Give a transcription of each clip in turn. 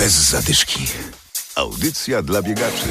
Bez zadyszki. Audycja dla biegaczy.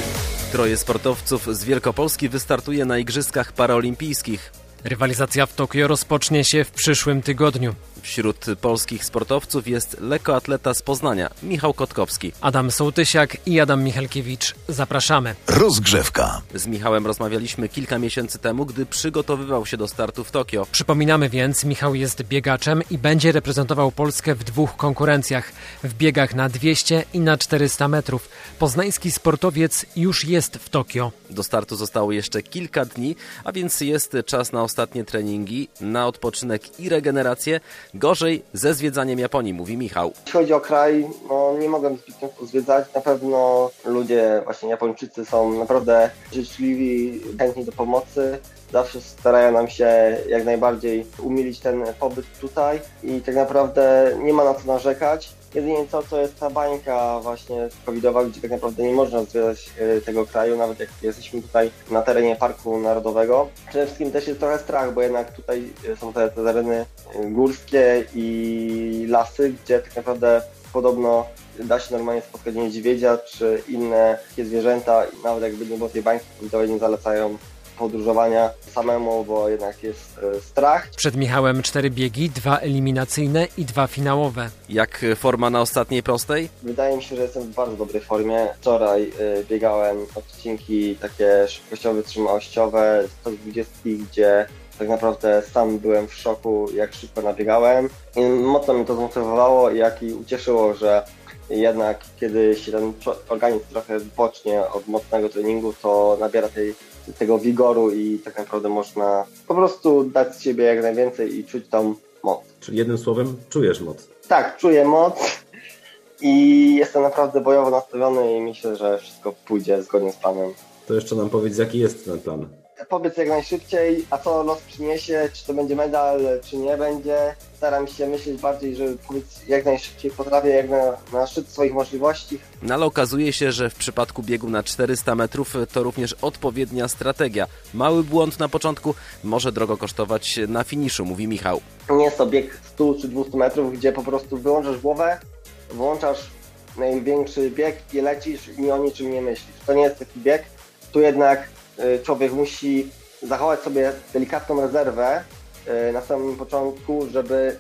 Troje sportowców z Wielkopolski wystartuje na Igrzyskach Paraolimpijskich. Rywalizacja w Tokio rozpocznie się w przyszłym tygodniu. Wśród polskich sportowców jest lekkoatleta z Poznania, Michał Kotkowski. Adam Sołtysiak i Adam Michalkiewicz. Zapraszamy. Rozgrzewka. Z Michałem rozmawialiśmy kilka miesięcy temu, gdy przygotowywał się do startu w Tokio. Przypominamy więc, Michał jest biegaczem i będzie reprezentował Polskę w dwóch konkurencjach. W biegach na 200 i na 400 metrów. Poznański sportowiec już jest w Tokio. Do startu zostało jeszcze kilka dni, a więc jest czas na ostatnie treningi, na odpoczynek i regenerację. Gorzej ze zwiedzaniem Japonii, mówi Michał. Jeśli chodzi o kraj, no nie mogłem zbytnio zwiedzać. Na pewno ludzie, właśnie Japończycy są naprawdę życzliwi, chętni do pomocy. Zawsze starają nam się jak najbardziej umilić ten pobyt tutaj i tak naprawdę nie ma na co narzekać. Jedynie to, to jest ta bańka właśnie covidowa, gdzie tak naprawdę nie można zwiedzać e, tego kraju, nawet jak jesteśmy tutaj na terenie Parku Narodowego. Przede wszystkim też jest trochę strach, bo jednak tutaj są te, te tereny e, górskie i lasy, gdzie tak naprawdę podobno da się normalnie spotkać niedźwiedzia czy inne zwierzęta nawet jakby nie było tej bańki covidowej nie zalecają podróżowania samemu, bo jednak jest e, strach. Przed Michałem cztery biegi, dwa eliminacyjne i dwa finałowe. Jak forma na ostatniej prostej? Wydaje mi się, że jestem w bardzo dobrej formie. Wczoraj y, biegałem odcinki takie szybkościowe, wytrzymałościowe, 120, gdzie tak naprawdę sam byłem w szoku, jak szybko nabiegałem. I mocno mnie to zmotywowało, jak i ucieszyło, że jednak kiedy się ten organizm trochę wypocznie od mocnego treningu, to nabiera tej tego wigoru i tak naprawdę można po prostu dać z siebie jak najwięcej i czuć tą moc. Czyli jednym słowem czujesz moc. Tak, czuję moc i jestem naprawdę bojowo nastawiony i myślę, że wszystko pójdzie zgodnie z planem. To jeszcze nam powiedz, jaki jest ten plan. Powiedz jak najszybciej, a co los przyniesie, czy to będzie medal, czy nie będzie. Staram się myśleć bardziej, żeby powiedz jak najszybciej potrafię, jak na, na szczyt swoich możliwości. No ale okazuje się, że w przypadku biegu na 400 metrów to również odpowiednia strategia. Mały błąd na początku może drogo kosztować na finiszu, mówi Michał. Nie jest to bieg 100 czy 200 metrów, gdzie po prostu wyłączasz głowę, włączasz największy bieg i lecisz i o niczym nie myślisz. To nie jest taki bieg. Tu jednak człowiek musi zachować sobie delikatną rezerwę y, na samym początku, żeby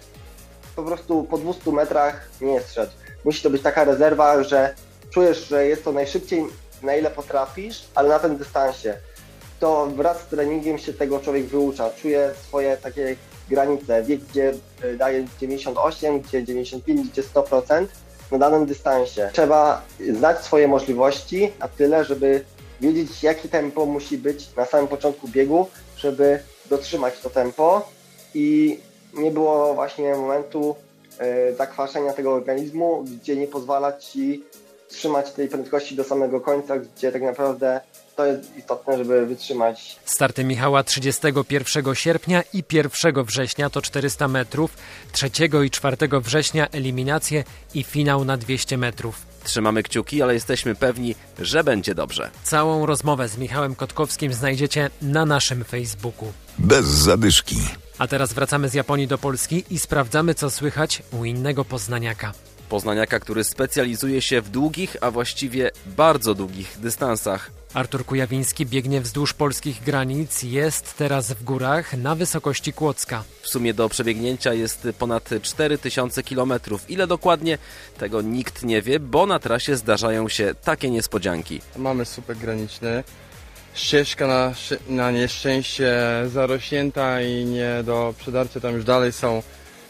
po prostu po 200 metrach nie strzec. Musi to być taka rezerwa, że czujesz, że jest to najszybciej, na ile potrafisz, ale na tym dystansie. To wraz z treningiem się tego człowiek wyucza. Czuje swoje takie granice. Wie, gdzie y, daje 98, gdzie 95, gdzie 100% na danym dystansie. Trzeba znać swoje możliwości na tyle, żeby wiedzieć, jakie tempo musi być na samym początku biegu, żeby dotrzymać to tempo i nie było właśnie momentu y, zakwaszenia tego organizmu, gdzie nie pozwala ci trzymać tej prędkości do samego końca, gdzie tak naprawdę to jest istotne, żeby wytrzymać. Starty Michała 31 sierpnia i 1 września to 400 metrów, 3 i 4 września eliminacje i finał na 200 metrów. Trzymamy kciuki, ale jesteśmy pewni, że będzie dobrze. Całą rozmowę z Michałem Kotkowskim znajdziecie na naszym Facebooku. Bez zadyszki. A teraz wracamy z Japonii do Polski i sprawdzamy, co słychać u innego poznaniaka. Poznaniaka, który specjalizuje się w długich, a właściwie bardzo długich dystansach. Artur Kujawiński biegnie wzdłuż polskich granic, jest teraz w górach na wysokości Kłodzka. W sumie do przebiegnięcia jest ponad 4000 km. Ile dokładnie? Tego nikt nie wie, bo na trasie zdarzają się takie niespodzianki. Mamy słupek graniczny. Ścieżka na, na nieszczęście zarośnięta i nie do przedarcia. Tam już dalej są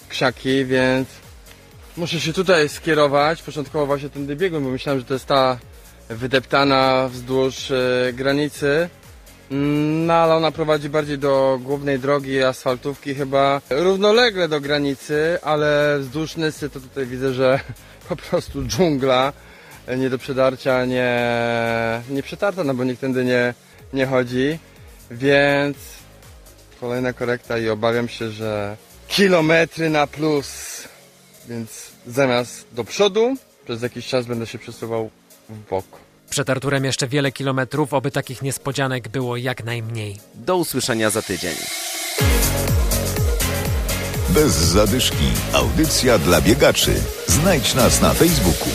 krzaki, więc muszę się tutaj skierować. Początkowo właśnie tędy biegłem, bo myślałem, że to jest ta wydeptana wzdłuż e, granicy. Mm, No ale ona prowadzi bardziej do głównej drogi asfaltówki chyba równolegle do granicy, ale wzdłuż Nysy to tutaj widzę, że po prostu dżungla e, nie do przedarcia, nie, nie przetarta, no bo nikt tędy nie, nie chodzi, więc kolejna korekta i obawiam się, że kilometry na plus, więc zamiast do przodu, przez jakiś czas będę się przesuwał w bok. Przed Arturem jeszcze wiele kilometrów, oby takich niespodzianek było jak najmniej. Do usłyszenia za tydzień. Bez zadyszki. Audycja dla biegaczy. Znajdź nas na Facebooku.